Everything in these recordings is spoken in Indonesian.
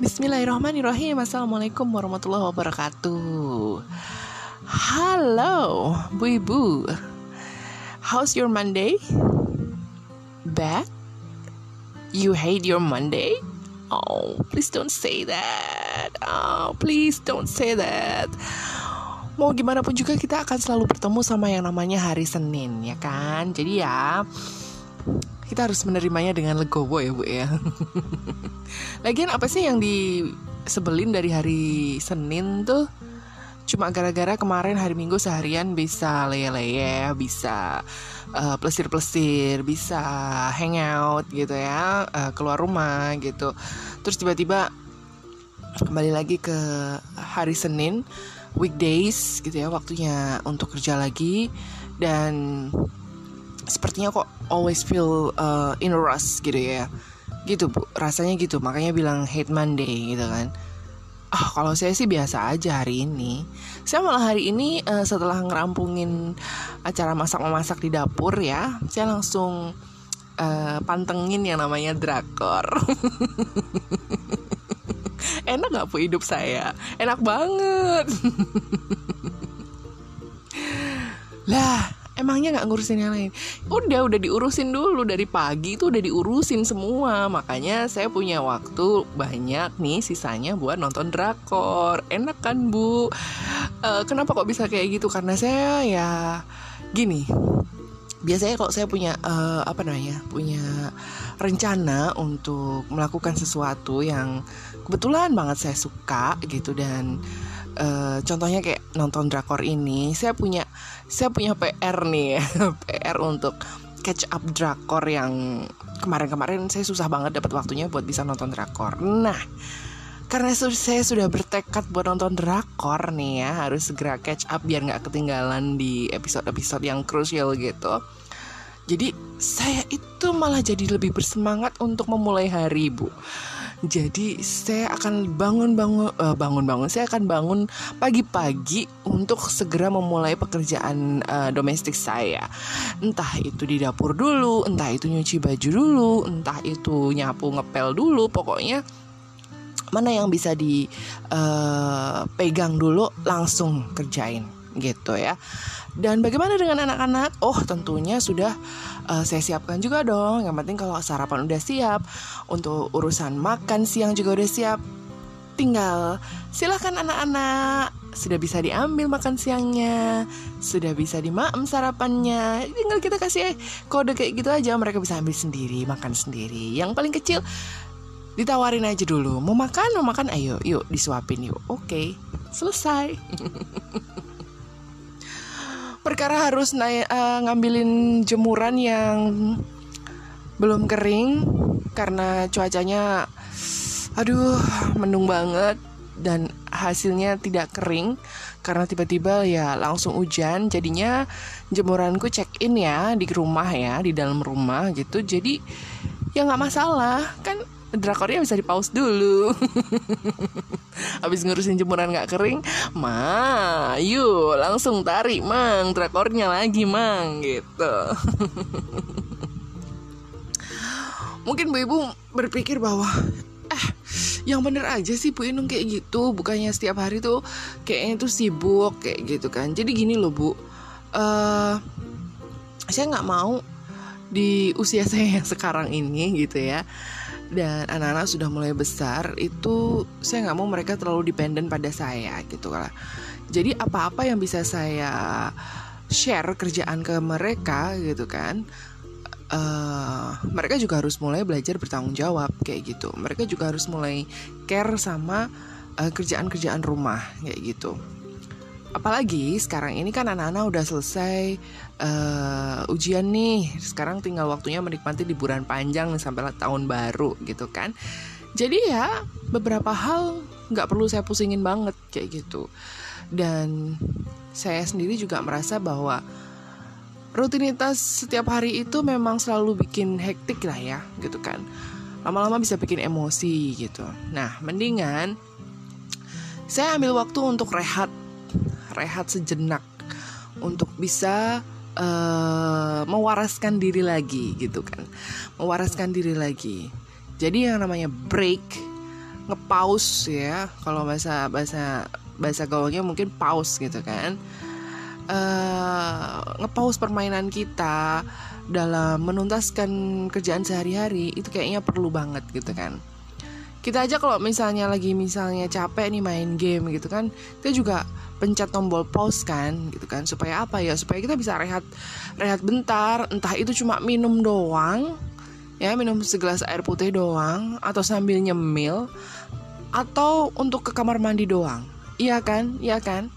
Bismillahirrahmanirrahim Assalamualaikum warahmatullahi wabarakatuh Halo Bu Ibu How's your Monday? Bad? You hate your Monday? Oh, please don't say that Oh, please don't say that Mau gimana pun juga kita akan selalu bertemu sama yang namanya hari Senin ya kan Jadi ya kita harus menerimanya dengan legowo ya bu ya. Lagian apa sih yang disebelin dari hari Senin tuh? Cuma gara-gara kemarin hari Minggu seharian bisa leye-leye Bisa uh, plesir-plesir Bisa hangout gitu ya uh, Keluar rumah gitu. Terus tiba-tiba kembali lagi ke hari Senin Weekdays gitu ya Waktunya untuk kerja lagi. Dan sepertinya kok always feel uh, in a rush gitu ya. Gitu bu. Rasanya gitu. Makanya bilang hate Monday gitu kan. Ah oh, kalau saya sih biasa aja hari ini. Saya malah hari ini uh, setelah ngerampungin acara masak memasak di dapur ya saya langsung uh, pantengin yang namanya drakor. Enak gak bu hidup saya? Enak banget. Lah emangnya nggak ngurusin yang lain? Udah udah diurusin dulu. Dari pagi itu udah diurusin semua. Makanya saya punya waktu banyak nih sisanya buat nonton drakor. Enak kan bu? Uh, kenapa kok bisa kayak gitu? Karena saya ya gini. Biasanya kalau saya punya uh, apa namanya punya rencana untuk melakukan sesuatu yang kebetulan banget saya suka gitu dan uh, contohnya kayak nonton drakor ini saya punya saya punya PR nih ya PR untuk catch up drakor yang kemarin-kemarin saya susah banget dapat waktunya buat bisa nonton drakor. Nah karena saya sudah bertekad buat nonton drakor nih ya harus segera catch up biar nggak ketinggalan di episode-episode yang krusial gitu. Jadi saya itu malah jadi lebih bersemangat untuk memulai hari bu jadi saya akan bangun-bangun uh, bangun-bangun. Saya akan bangun pagi-pagi untuk segera memulai pekerjaan uh, domestik saya. Entah itu di dapur dulu, entah itu nyuci baju dulu, entah itu nyapu ngepel dulu. Pokoknya mana yang bisa dipegang uh, dulu langsung kerjain gitu ya. Dan bagaimana dengan anak-anak? Oh, tentunya sudah uh, saya siapkan juga dong. Yang penting kalau sarapan udah siap, untuk urusan makan siang juga udah siap. Tinggal silahkan anak-anak sudah bisa diambil makan siangnya, sudah bisa dimaem sarapannya. Tinggal kita kasih kode kayak gitu aja, mereka bisa ambil sendiri, makan sendiri. Yang paling kecil ditawarin aja dulu. Mau makan, mau makan, ayo, yuk disuapin yuk. Oke, selesai. perkara harus naik uh, ngambilin jemuran yang belum kering karena cuacanya aduh mendung banget dan hasilnya tidak kering karena tiba-tiba ya langsung hujan. Jadinya jemuranku check in ya di rumah ya di dalam rumah gitu. Jadi ya nggak masalah. Kan drakornya bisa di pause dulu. Habis ngurusin jemuran gak kering ma yuk langsung tarik mang. Drakornya lagi mang gitu. Mungkin bu ibu berpikir bahwa eh yang bener aja sih Bu Inung kayak gitu. Bukannya setiap hari tuh kayaknya tuh sibuk kayak gitu kan. Jadi gini loh Bu. Uh, saya nggak mau di usia saya yang sekarang ini gitu ya dan anak-anak sudah mulai besar itu saya nggak mau mereka terlalu dependen pada saya gitu lah jadi apa-apa yang bisa saya share kerjaan ke mereka gitu kan uh, mereka juga harus mulai belajar bertanggung jawab kayak gitu. Mereka juga harus mulai care sama uh, kerjaan-kerjaan rumah kayak gitu. Apalagi sekarang ini kan anak-anak udah selesai uh, ujian nih. Sekarang tinggal waktunya menikmati liburan panjang sampai tahun baru gitu kan. Jadi ya beberapa hal nggak perlu saya pusingin banget kayak gitu. Dan saya sendiri juga merasa bahwa rutinitas setiap hari itu memang selalu bikin hektik lah ya gitu kan. Lama-lama bisa bikin emosi gitu. Nah mendingan saya ambil waktu untuk rehat. Rehat sejenak. Untuk bisa uh, mewaraskan diri lagi gitu kan. Mewaraskan diri lagi. Jadi yang namanya break ngepause ya kalau bahasa bahasa bahasa gaulnya mungkin pause gitu kan. Uh, ngepause permainan kita dalam menuntaskan kerjaan sehari-hari itu kayaknya perlu banget gitu kan. Kita aja kalau misalnya lagi misalnya capek nih main game gitu kan kita juga pencet tombol pause kan gitu kan. Supaya apa ya? Supaya kita bisa rehat rehat bentar. Entah itu cuma minum doang ya minum segelas air putih doang atau sambil nyemil atau untuk ke kamar mandi doang. Iya kan? Iya kan?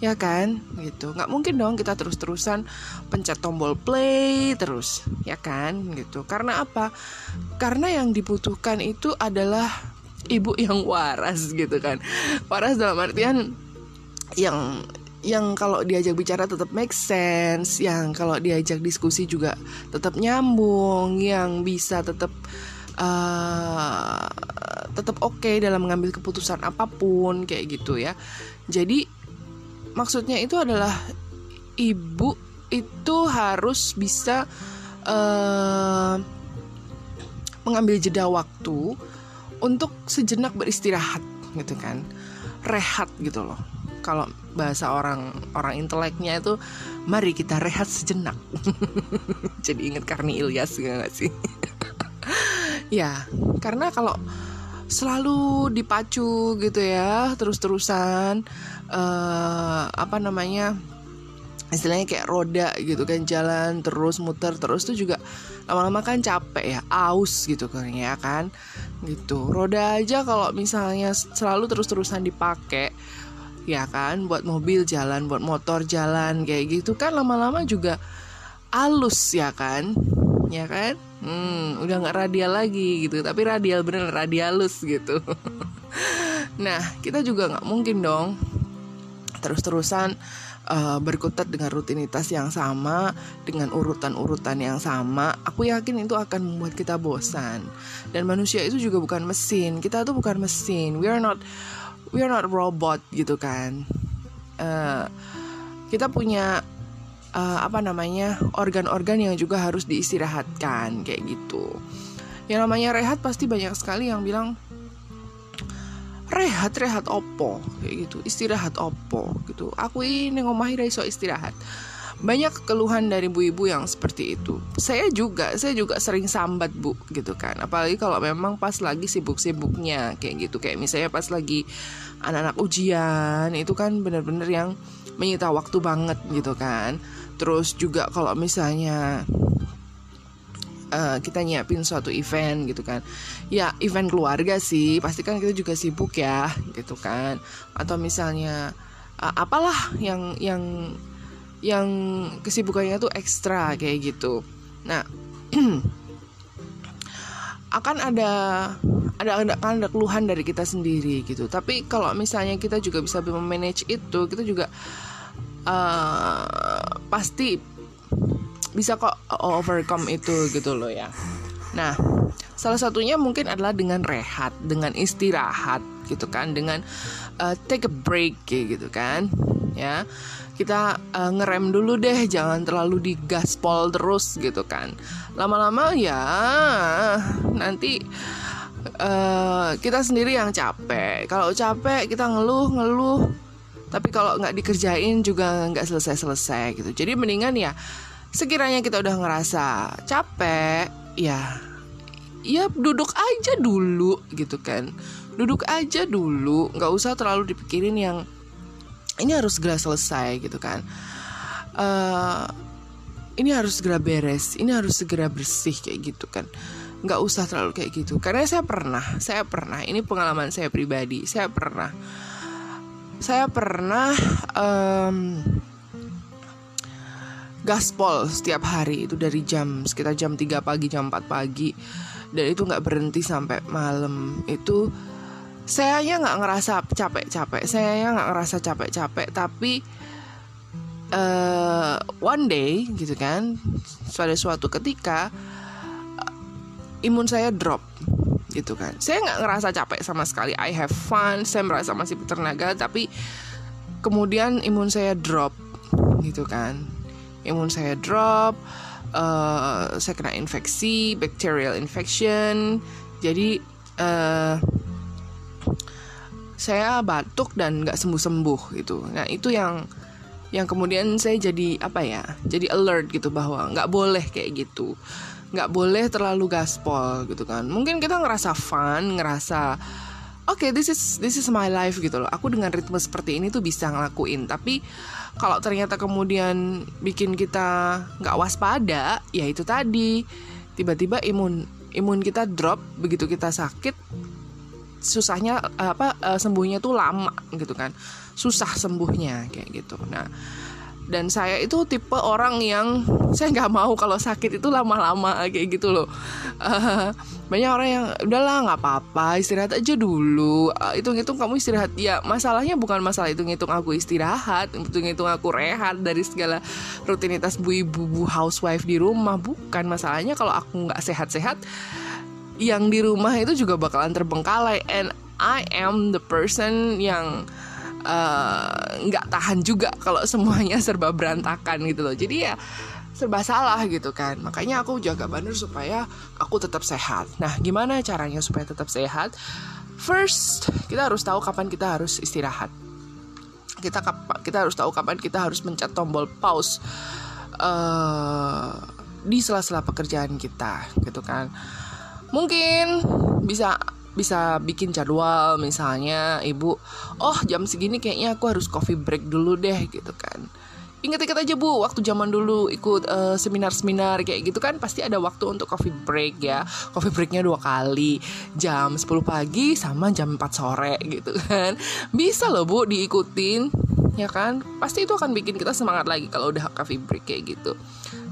Ya kan? Gitu. Nggak mungkin dong kita terus-terusan pencet tombol play terus ya kan? Gitu. Karena apa? Karena yang dibutuhkan itu adalah ibu yang waras gitu kan. Waras dalam artian yang yang kalau diajak bicara tetap make sense, yang kalau diajak diskusi juga tetap nyambung, yang bisa tetap uh, tetap oke okay dalam mengambil keputusan apa pun kayak gitu ya. Jadi maksudnya itu adalah ibu itu harus bisa uh, mengambil jeda waktu untuk sejenak beristirahat gitu kan rehat gitu loh kalau bahasa orang orang inteleknya itu mari kita rehat sejenak. Jadi inget Karni Ilyas gak sih? Ya karena kalau selalu dipacu gitu ya terus-terusan uh, apa namanya istilahnya kayak roda gitu kan jalan terus muter terus tuh juga lama-lama kan capek ya aus gitu kan ya kan? Gitu. Roda aja kalau misalnya selalu terus-terusan dipakai ya kan? Buat mobil jalan buat motor jalan kayak gitu kan? Lama-lama juga alus ya kan? Ya kan? Hmm, udah nggak radial lagi gitu. Tapi radial bener radialus gitu. Nah kita juga nggak mungkin dong terus-terusan uh, berkutat dengan rutinitas yang sama, dengan urutan-urutan yang sama, aku yakin itu akan membuat kita bosan. Dan manusia itu juga bukan mesin. Kita tuh bukan mesin. We are not we are not robot gitu kan. Uh, kita punya uh, apa namanya organ-organ yang juga harus diistirahatkan kayak gitu. Yang namanya rehat pasti banyak sekali yang bilang rehat rehat opo kayak gitu istirahat opo gitu aku ini ngomahi iso istirahat banyak keluhan dari ibu-ibu yang seperti itu. Saya juga, saya juga sering sambat bu, gitu kan. Apalagi kalau memang pas lagi sibuk-sibuknya kayak gitu, kayak misalnya pas lagi anak-anak ujian itu kan bener-bener yang menyita waktu banget gitu kan. Terus juga kalau misalnya uh, kita nyiapin suatu event gitu kan ya event keluarga sih pasti kan kita juga sibuk ya gitu kan atau misalnya uh, apalah yang yang yang kesibukannya tuh ekstra kayak gitu. Nah akan ada ada ada kan ada keluhan dari kita sendiri gitu. Tapi kalau misalnya kita juga bisa memanage itu kita juga uh, pasti bisa kok overcome itu gitu loh ya. Nah salah satunya mungkin adalah dengan rehat dengan istirahat gitu kan. Dengan uh, take a break gitu kan ya kita uh, ngerem dulu deh jangan terlalu digaspol terus gitu kan. Lama-lama ya nanti uh, kita sendiri yang capek. Kalau capek kita ngeluh ngeluh. Tapi kalau nggak dikerjain juga nggak selesai-selesai gitu. Jadi mendingan ya sekiranya kita udah ngerasa capek ya ya duduk aja dulu gitu kan. Duduk aja dulu nggak usah terlalu dipikirin yang ini harus segera selesai gitu kan. Uh, ini harus segera beres ini harus segera bersih kayak gitu kan. Nggak usah terlalu kayak gitu. Karena saya pernah saya pernah ini pengalaman saya pribadi saya pernah. Saya pernah um, gaspol setiap hari itu dari jam sekitar jam 3 pagi jam 4 pagi. Dan itu nggak berhenti sampai malam. Itu saya ya nggak ngerasa capek-capek. Saya ya nggak ngerasa capek-capek. Tapi uh, one day gitu kan pada suatu ketika imun saya drop gitu kan. Saya nggak ngerasa capek sama sekali. I have fun saya merasa masih bertenaga tapi kemudian imun saya drop gitu kan. Imun saya drop, uh, saya kena infeksi, bacterial infection. Jadi uh, saya batuk dan nggak sembuh sembuh gitu. Nah itu yang yang kemudian saya jadi apa ya jadi alert gitu bahwa nggak boleh kayak gitu. Nggak boleh terlalu gaspol gitu kan. Mungkin kita ngerasa fun ngerasa oke okay, this is this is my life gitu loh. Aku dengan ritme seperti ini tuh bisa ngelakuin. Tapi kalau ternyata kemudian bikin kita nggak waspada ya itu tadi. Tiba-tiba imun imun kita drop begitu kita sakit susahnya apa eh, sembuhnya tuh lama gitu kan. Susah sembuhnya kayak gitu. Nah dan saya itu tipe orang yang saya nggak mau kalau sakit itu lama-lama kayak gitu loh. Uh, banyak orang yang udahlah nggak apa-apa istirahat aja dulu. Hitung-hitung kamu istirahat. Ya masalahnya bukan masalah hitung-hitung aku istirahat hitung-hitung aku rehat dari segala rutinitas bu ibu bu housewife di rumah. Bukan masalahnya kalau aku nggak sehat-sehat yang di rumah itu juga bakalan terbengkalai. And I am the person yang Eh, nggak uh, tahan juga kalau semuanya serba berantakan gitu loh. Jadi ya serba salah gitu kan. Makanya aku jaga banner supaya aku tetap sehat. Nah gimana caranya supaya tetap sehat? First kita harus tahu kapan kita harus istirahat. Kita kita harus tahu kapan kita harus mencet tombol pause uh, di sela-sela pekerjaan kita gitu kan mungkin bisa bisa bikin jadwal misalnya ibu oh jam segini kayaknya aku harus coffee break dulu deh gitu kan Ingat-ingat aja bu, waktu zaman dulu ikut eh, seminar-seminar kayak gitu kan pasti ada waktu untuk coffee break ya. Coffee breaknya dua kali, jam 10 pagi sama jam 4 sore gitu kan. Bisa loh bu diikutin, ya kan? Pasti itu akan bikin kita semangat lagi kalau udah coffee break kayak gitu.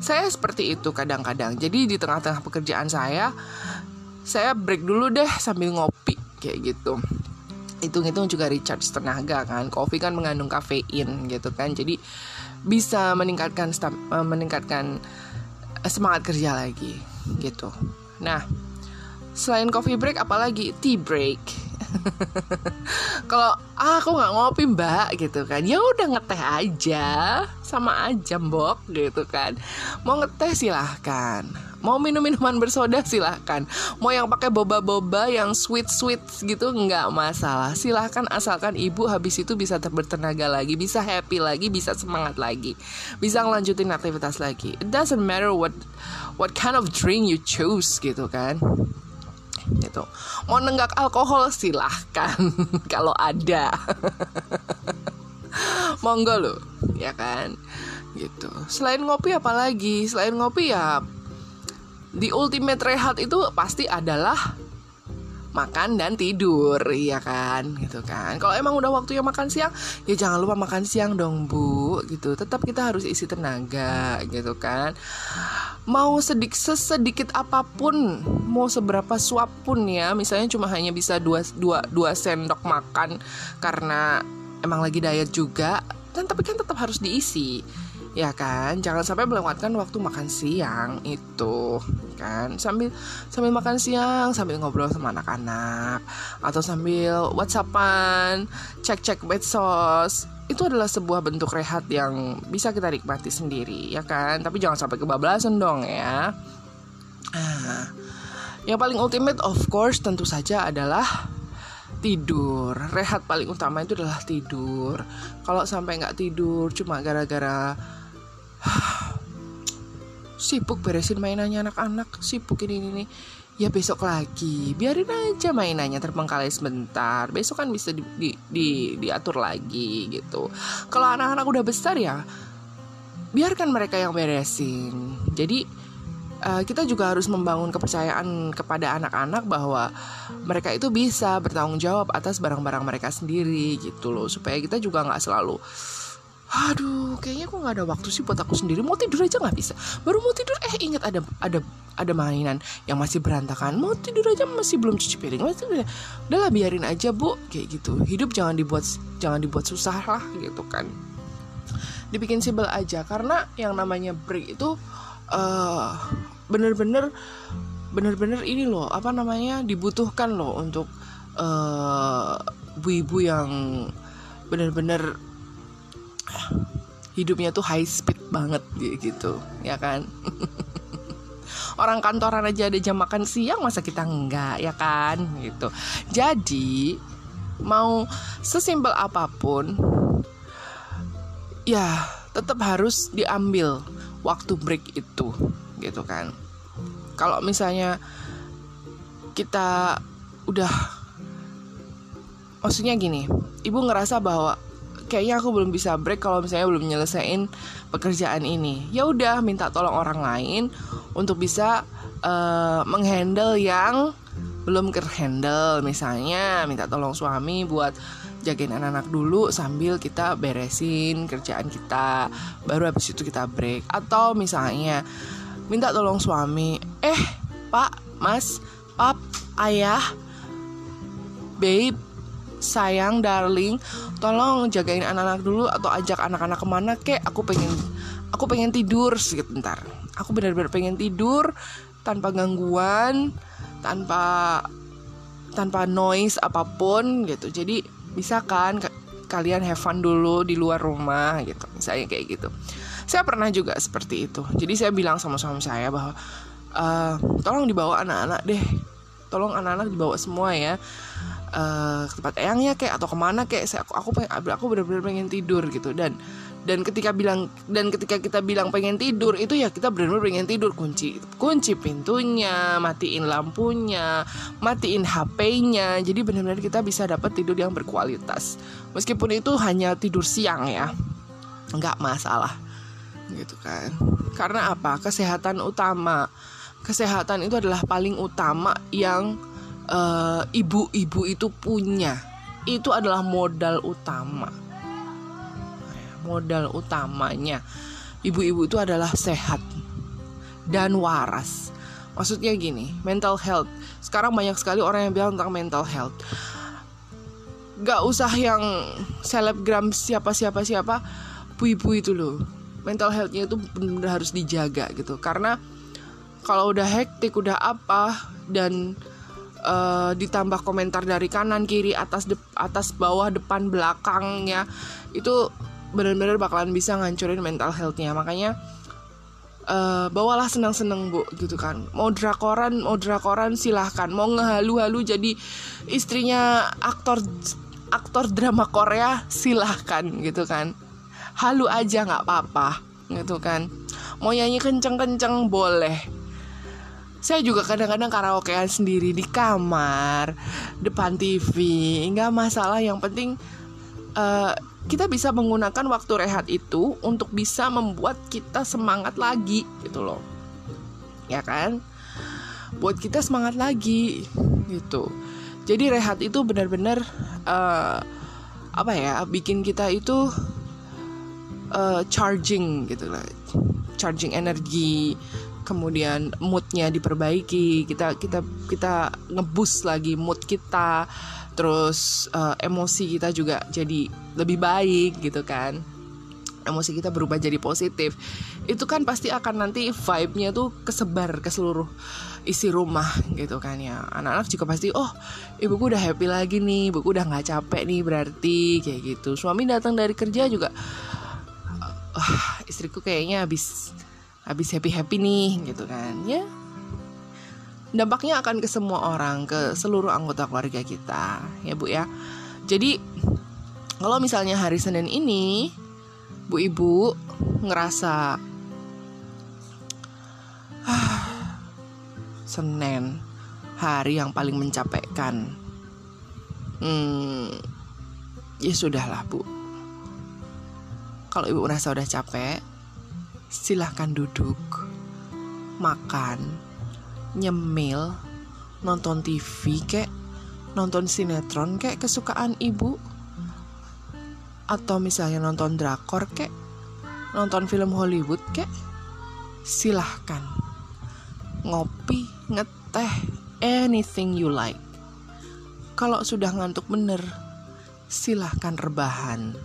Saya seperti itu kadang-kadang. Jadi di tengah-tengah pekerjaan saya, saya break dulu deh sambil ngopi kayak gitu. Hitung-hitung juga recharge tenaga kan. Kopi kan mengandung kafein gitu kan. Jadi bisa meningkatkan eh, meningkatkan eh, semangat kerja lagi gitu. Nah selain coffee break apalagi tea break? Kalau ah, aku nggak ngopi mbak gitu kan. Ya udah ngeteh aja. Sama aja mbok gitu kan. Mau ngeteh silahkan Mau minum minuman bersoda silahkan. Mau yang pakai boba-boba yang sweet-sweet gitu nggak masalah. Silahkan asalkan ibu habis itu bisa bertenaga lagi Bisa happy lagi, bisa semangat lagi. Bisa ngelanjutin aktivitas lagi. It doesn't matter what what kind of drink you choose gitu kan. Gitu. Mau nenggak alkohol silahkan kalau ada. Monggo lo ya kan. Gitu. Selain ngopi apalagi selain ngopi ya di ultimate rehat itu pasti adalah makan dan tidur ya kan? Gitu kan. Kalau emang udah waktunya makan siang ya jangan lupa makan siang dong bu. Gitu. Tetap kita harus isi tenaga gitu kan. Mau sedik sesedikit apa pun mau seberapa suap pun ya misalnya cuma hanya bisa dua, dua, dua sendok makan karena emang lagi diet juga dan tapi kan tetap harus diisi ya kan? Jangan sampai melewatkan waktu makan siang itu kan? Sambil sambil makan siang sambil ngobrol sama anak-anak atau sambil whatsappan cek-cek medsos. Itu adalah sebuah bentuk rehat yang bisa kita nikmati sendiri ya kan? Tapi jangan sampai kebablasan dong ya. Ah, yang paling ultimate of course tentu saja adalah tidur. Rehat paling utama itu adalah tidur. Kalau sampai nggak tidur cuma gara-gara sibuk beresin mainannya anak-anak sibuk ini ini ya besok lagi biarin aja mainannya terbengkalai sebentar. Besok kan bisa di, di, di, diatur lagi gitu. Kalau anak-anak udah besar ya biarkan mereka yang beresin. Jadi uh, kita juga harus membangun kepercayaan kepada anak-anak bahwa mereka itu bisa bertanggung jawab atas barang-barang mereka sendiri gitu loh. Supaya kita juga nggak selalu aduh kayaknya aku nggak ada waktu sih buat aku sendiri. Mau tidur aja nggak bisa. Baru mau tidur eh ingat ada ada ada mainan yang masih berantakan. Mau tidur aja masih belum cuci piring. Masih udah udahlah biarin aja bu. Kayak gitu. Hidup jangan dibuat jangan dibuat susah lah gitu kan. Dibikin simpel aja. Karena yang namanya break itu uh, bener-bener bener-bener ini loh apa namanya dibutuhkan loh untuk uh, ibu-ibu yang bener-bener hidupnya tuh high speed banget gitu ya kan? Orang kantoran aja ada jam makan siang masa kita enggak ya kan? Gitu. Jadi mau sesimpel apa pun ya tetap harus diambil waktu break itu gitu kan? Kalau misalnya kita udah maksudnya gini ibu ngerasa bahwa kayaknya aku belum bisa break kalau misalnya belum nyelesain pekerjaan ini. Ya udah minta tolong orang lain untuk bisa uh, menghandle yang belum kerhandle misalnya minta tolong suami buat jagain anak-anak dulu sambil kita beresin kerjaan kita. Baru habis itu kita break. Atau misalnya minta tolong suami eh pak mas pap ayah babe sayang darling tolong jagain anak-anak dulu atau ajak anak-anak ke mana kek? Aku pengen aku pengen tidur sebentar aku benar-benar pengen tidur tanpa gangguan tanpa tanpa noise apa pun gitu. Jadi bisa kan kalian have fun dulu di luar rumah gitu misalnya kayak gitu. Saya pernah juga seperti itu. Jadi saya bilang sama suami saya bahwa uh, tolong dibawa anak-anak deh. Tolong anak-anak dibawa semua ya uh, ke tempat eyangnya kayak atau ke mana kayak saya aku aku pengen aku benar-benar pengen tidur gitu. Dan dan ketika bilang dan ketika kita bilang pengen tidur itu ya kita benar-benar pengen tidur. Kunci kunci pintunya matiin lampunya matiin HP-nya jadi benar-benar kita bisa dapat tidur yang berkualitas. Meskipun itu hanya tidur siang ya nggak masalah gitu kan. Karena apa? Kesehatan utama. Kesehatan itu adalah paling utama yang eh, ibu-ibu uh, itu punya. Itu adalah modal utama. Modal utamanya. Ibu-ibu itu adalah sehat dan waras. Maksudnya gini mental health. Sekarang banyak sekali orang yang bilang tentang mental health. Gak usah yang selebgram siapa siapa siapa ibu-ibu itu loh. Mental healthnya itu benar-benar harus dijaga gitu. Karena kalau udah hektik udah apa dan uh, ditambah komentar dari kanan kiri atas de atas bawah depan belakangnya itu benar-benar bakalan bisa ngancurin mental healthnya. Makanya uh, bawalah senang-senang bu gitu kan. Mau drakoran mau drakoran silahkan. Mau ngehalu-halu jadi istrinya aktor aktor drama Korea silahkan gitu kan. Halu aja nggak apa-apa gitu kan. Mau nyanyi kenceng-kenceng boleh saya juga kadang-kadang karaokean sendiri di kamar depan TV nggak masalah yang penting uh, kita bisa menggunakan waktu rehat itu untuk bisa membuat kita semangat lagi gitu loh. Ya kan? Buat kita semangat lagi gitu. Jadi rehat itu benar-benar uh, apa ya bikin kita itu uh, charging gitu lah. Charging energi kemudian moodnya diperbaiki kita kita kita ngebus lagi mood kita terus uh, emosi kita juga jadi lebih baik gitu kan. Emosi kita berubah jadi positif. Itu kan pasti akan nanti vibe-nya tuh kesebar ke seluruh isi rumah gitu kan ya. Anak-anak juga pasti oh ibuku udah happy lagi nih ibuku udah nggak capek nih berarti kayak gitu. Suami datang dari kerja juga uh, istriku kayaknya habis habis happy happy nih gitu kan. Ya dampaknya akan ke semua orang ke seluruh anggota keluarga kita ya bu ya. Jadi kalau misalnya hari Senin ini bu ibu ngerasa ah, Senin hari yang paling mencapaikan hmm, ya sudahlah bu. Kalau ibu merasa udah capek silahkan duduk, makan, nyemil, nonton TV kek, nonton sinetron kek kesukaan ibu, atau misalnya nonton drakor kek, nonton film Hollywood kek, silahkan. Ngopi, ngeteh, anything you like. Kalau sudah ngantuk bener, silahkan rebahan,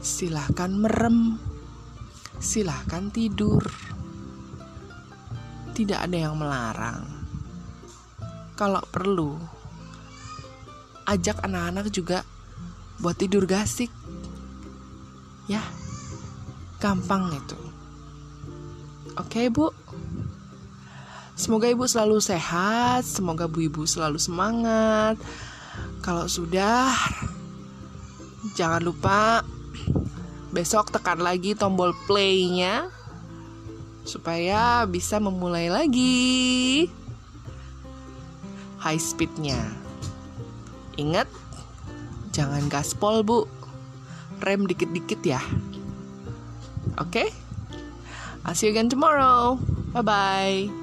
silahkan merem silahkan tidur. Tidak ada yang melarang. Kalau perlu, ajak anak-anak juga buat tidur gasik. Ya, gampang itu. Oke, Bu. Semoga ibu selalu sehat, semoga bu ibu selalu semangat. Kalau sudah, jangan lupa besok tekan lagi tombol play-nya supaya bisa memulai lagi high speednya. Ingat, jangan gaspol bu, rem dikit-dikit ya. Oke, okay? I'll see you again tomorrow. Bye bye.